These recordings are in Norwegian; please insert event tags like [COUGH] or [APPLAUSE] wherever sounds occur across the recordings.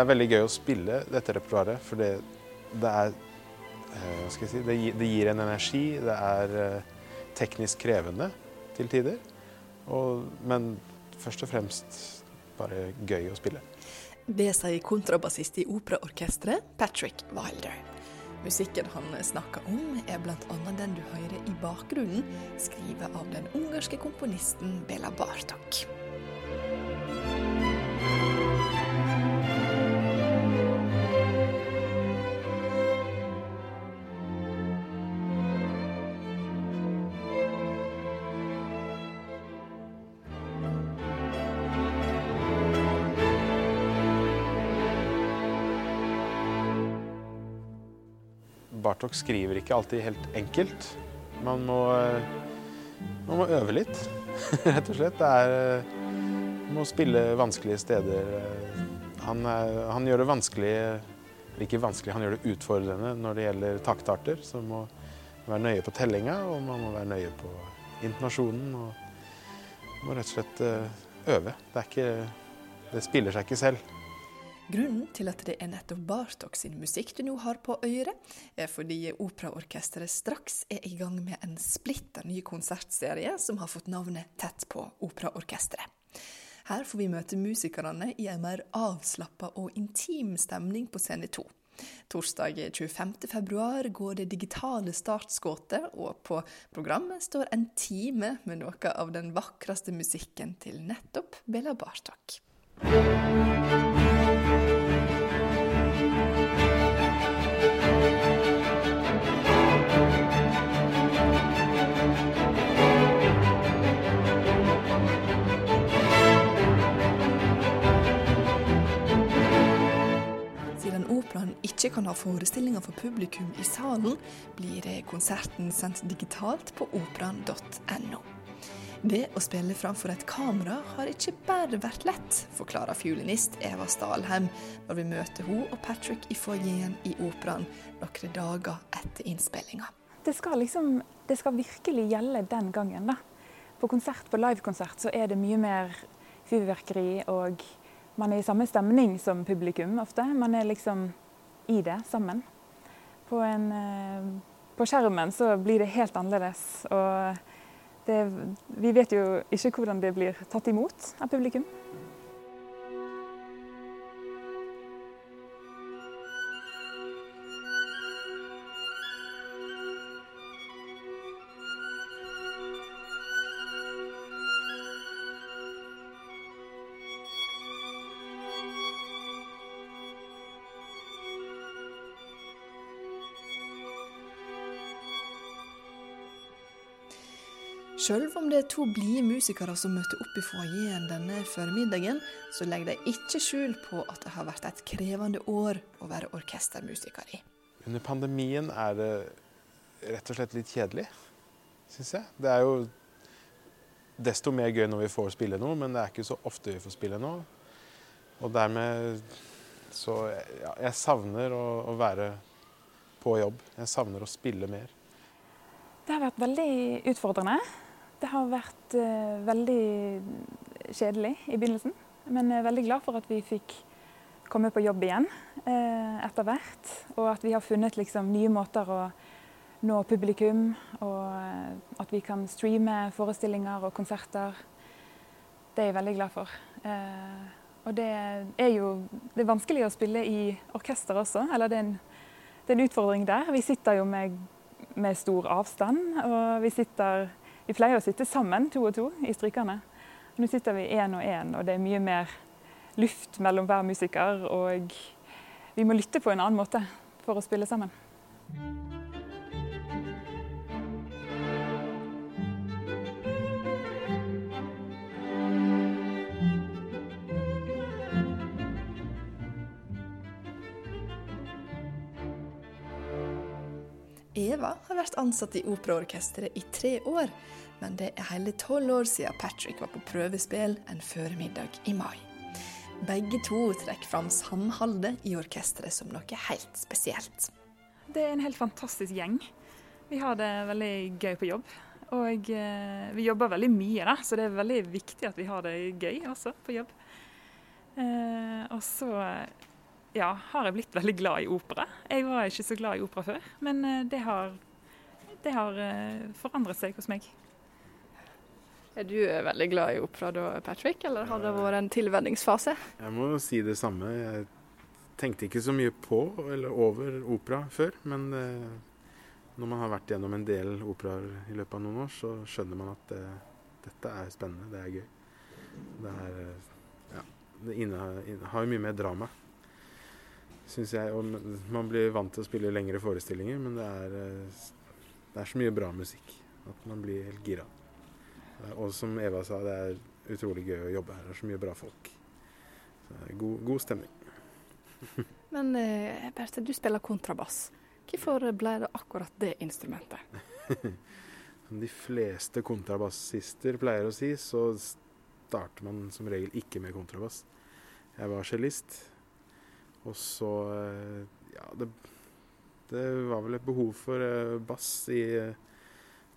det er veldig gøy å spille dette repertoaret, for det, det er eh, Hva skal jeg si det gir, det gir en energi. Det er eh, teknisk krevende til tider. Og, men først og fremst bare gøy å spille. Det sier kontrabassist i operaorkesteret Patrick Wilder. Musikken han snakker om, er bl.a. den du hører i bakgrunnen, skrevet av den ungarske komponisten Bela Bartok. Bartok skriver ikke alltid helt enkelt. Man må, man må øve litt, [LAUGHS] rett og slett. Det er, man må spille vanskelige steder. Han, er, han, gjør det vanskelig eller ikke vanskelig, han gjør det utfordrende når det gjelder taktarter. Så man må være nøye på tellinga, og man må være nøye på intonasjonen. Og må rett og slett øve. Det, ikke, det spiller seg ikke selv. Grunnen til at det er nettopp Bartok sin musikk du nå har på øret, er fordi Operaorkesteret straks er i gang med en splitter ny konsertserie som har fått navnet Tett på Operaorkesteret. Her får vi møte musikerne i en mer avslappa og intim stemning på scene to. Torsdag 25.2 går det digitale startskuddet, og på programmet står en time med noe av den vakreste musikken til nettopp Bella Bartok. Ikke kan ha forestillinger for publikum i salen, blir konserten sendt digitalt på operaen.no. Det å spille framfor et kamera har ikke bare vært lett, forklarer fiolinist Eva Stalheim når vi møter hun og Patrick i foajeen i operaen noen dager etter innspillinga. Det skal, liksom, det skal virkelig gjelde den gangen. da. På konsert, på livekonsert så er det mye mer fyrverkeri, og man er i samme stemning som publikum ofte. Man er liksom i det sammen. På, en, på skjermen så blir det helt annerledes. og det, vi vet jo ikke hvordan det blir tatt imot av publikum. Selv om det er to blide musikere som møter opp i foajeen denne formiddagen, så legger de ikke skjul på at det har vært et krevende år å være orkestermusiker i. Under pandemien er det rett og slett litt kjedelig, syns jeg. Det er jo desto mer gøy når vi får spille noe, men det er ikke så ofte vi får spille noe. Og dermed så ja, Jeg savner å, å være på jobb. Jeg savner å spille mer. Det har vært veldig utfordrende. Det har vært uh, veldig kjedelig i begynnelsen. Men jeg er veldig glad for at vi fikk komme på jobb igjen uh, etter hvert. Og at vi har funnet liksom, nye måter å nå publikum, og uh, at vi kan streame forestillinger og konserter. Det er jeg veldig glad for. og det er jo det er vanskelig å spille i orkester også. Eller det er en, det er en utfordring der. Vi sitter jo med, med stor avstand, og vi sitter vi pleier å sitte sammen, to og to, i strykerne. Nå sitter vi én og én, og det er mye mer luft mellom hver musiker. Og vi må lytte på en annen måte for å spille sammen. Eva har vært ansatt i operaorkesteret i tre år, men det er hele tolv år siden Patrick var på prøvespill en føremiddag i mai. Begge to trekker fram samholdet i orkesteret som noe helt spesielt. Det er en helt fantastisk gjeng. Vi har det veldig gøy på jobb. Og eh, vi jobber veldig mye, da, så det er veldig viktig at vi har det gøy også på jobb. Eh, og så ja, har jeg blitt veldig glad i opera. Jeg var ikke så glad i opera før, men eh, det har, det har eh, forandret seg hos meg. Er du eh, veldig glad i opera da, Patrick, eller har det vært en tilvenningsfase? Jeg må si det samme. Jeg tenkte ikke så mye på eller over opera før, men når man har vært gjennom en del operaer i løpet av noen år, så skjønner man at det, dette er spennende, det er gøy. Det er Ja, det inne, inne, har jo mye mer drama, syns jeg. Og man blir vant til å spille lengre forestillinger, men det er, eh, det er så mye bra musikk at man blir helt gira. Og som Eva sa, det er utrolig gøy å jobbe her. Det er så mye bra folk. Så det god, god stemning. [LAUGHS] Men eh, Berthe, du spiller kontrabass. Hvorfor ble det akkurat det instrumentet? Som de fleste kontrabassister pleier å si, så starter man som regel ikke med kontrabass. Jeg var cellist, og så eh, Ja, det, det var vel et behov for eh, bass i eh,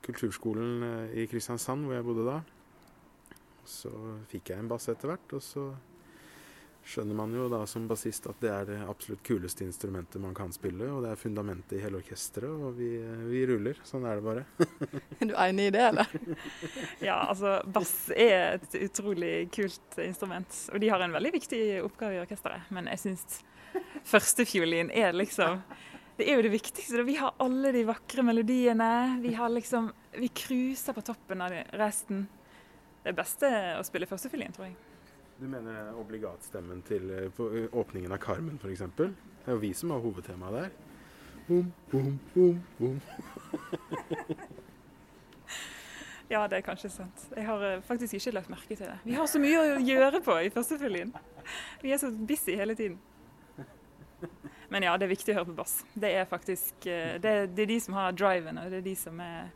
kulturskolen i Kristiansand, hvor jeg bodde da. Så fikk jeg en bass etter hvert, og så skjønner man jo da som bassist at det er det absolutt kuleste instrumentet man kan spille, og det er fundamentet i hele orkesteret, og vi, vi, ruller. Sånn er det bare. [LAUGHS] er du enig i det, eller? [LAUGHS] ja, altså bass er et utrolig kult instrument, og de har en veldig viktig oppgave i orkesteret. Men jeg syns [LAUGHS] førstefiolin er liksom det er jo det viktigste. Vi har alle de vakre melodiene. Vi har liksom, vi cruiser på toppen av resten. Det beste er å spille førstefiolin, tror jeg. Du mener obligatstemmen til eh, åpningen av Carmen f.eks.? Det er jo vi som har hovedtemaet der. Bom, bom, bom, bom. [LAUGHS] ja, det er kanskje sant. Jeg har eh, faktisk ikke lagt merke til det. Vi har så mye å gjøre på i førstefiolin. Vi er så busy hele tiden. Men ja, det er viktig å høre på bass. Det er faktisk det er, det er de som har driven, og det er de som er,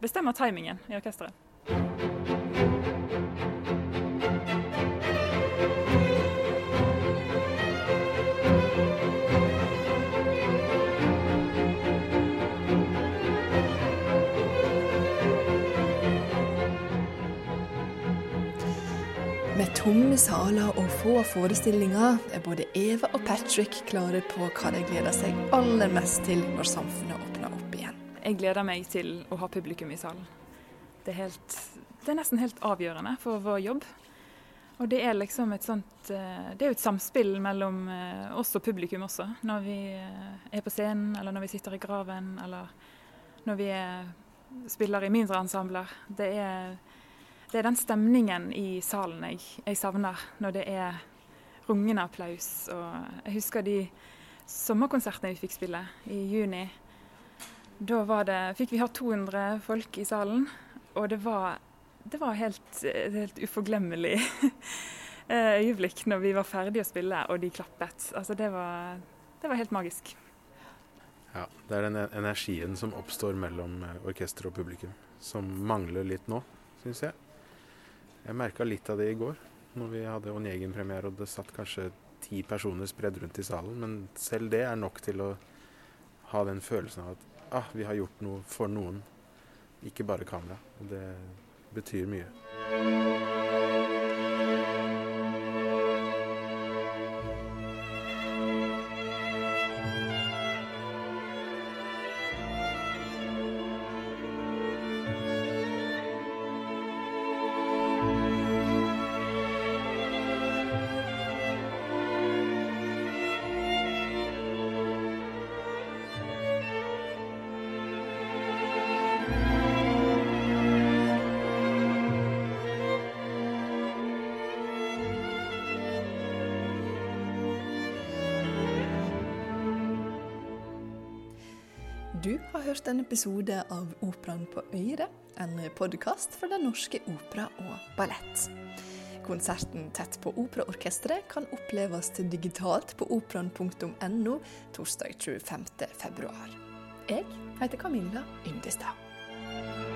bestemmer timingen i orkesteret. Tomme saler og få forestillinger er både Eva og Patrick klare på hva de gleder seg aller mest til når samfunnet åpner opp igjen. Jeg gleder meg til å ha publikum i salen. Det er, helt, det er nesten helt avgjørende for vår jobb. Og det er liksom et sånt eh, Det er jo et samspill mellom eh, oss og publikum også. Når vi eh, er på scenen, eller når vi sitter i graven, eller når vi er, spiller i mindre ensembler. Det er det er den stemningen i salen jeg, jeg, savner, når det er rungende applaus. Og jeg husker de sommerkonsertene vi fikk spille i juni. Da det, fikk vi ha 200 folk i salen, og det var, det var helt, et helt uforglemmelig [LAUGHS] øyeblikk når vi var ferdige å spille og de klappet. Altså det var, det var helt magisk. Ja, det er den energien som oppstår mellom orkester og publikum, som mangler litt nå, syns jeg. Jeg merka litt av det i går, når vi hadde Onegin-premiere og det satt kanskje ti personer spredd rundt i salen. Men selv det er nok til å ha den følelsen av at ah, vi har gjort noe for noen, ikke bare kamera. Og det betyr mye. Du har hørt en episode av Operaen på Øyre, en podkast fra Den norske opera og ballett. Konserten Tett på Operaorkesteret kan oppleves digitalt på operaen.no torsdag 25.2. Jeg heter Camilla Yndestad.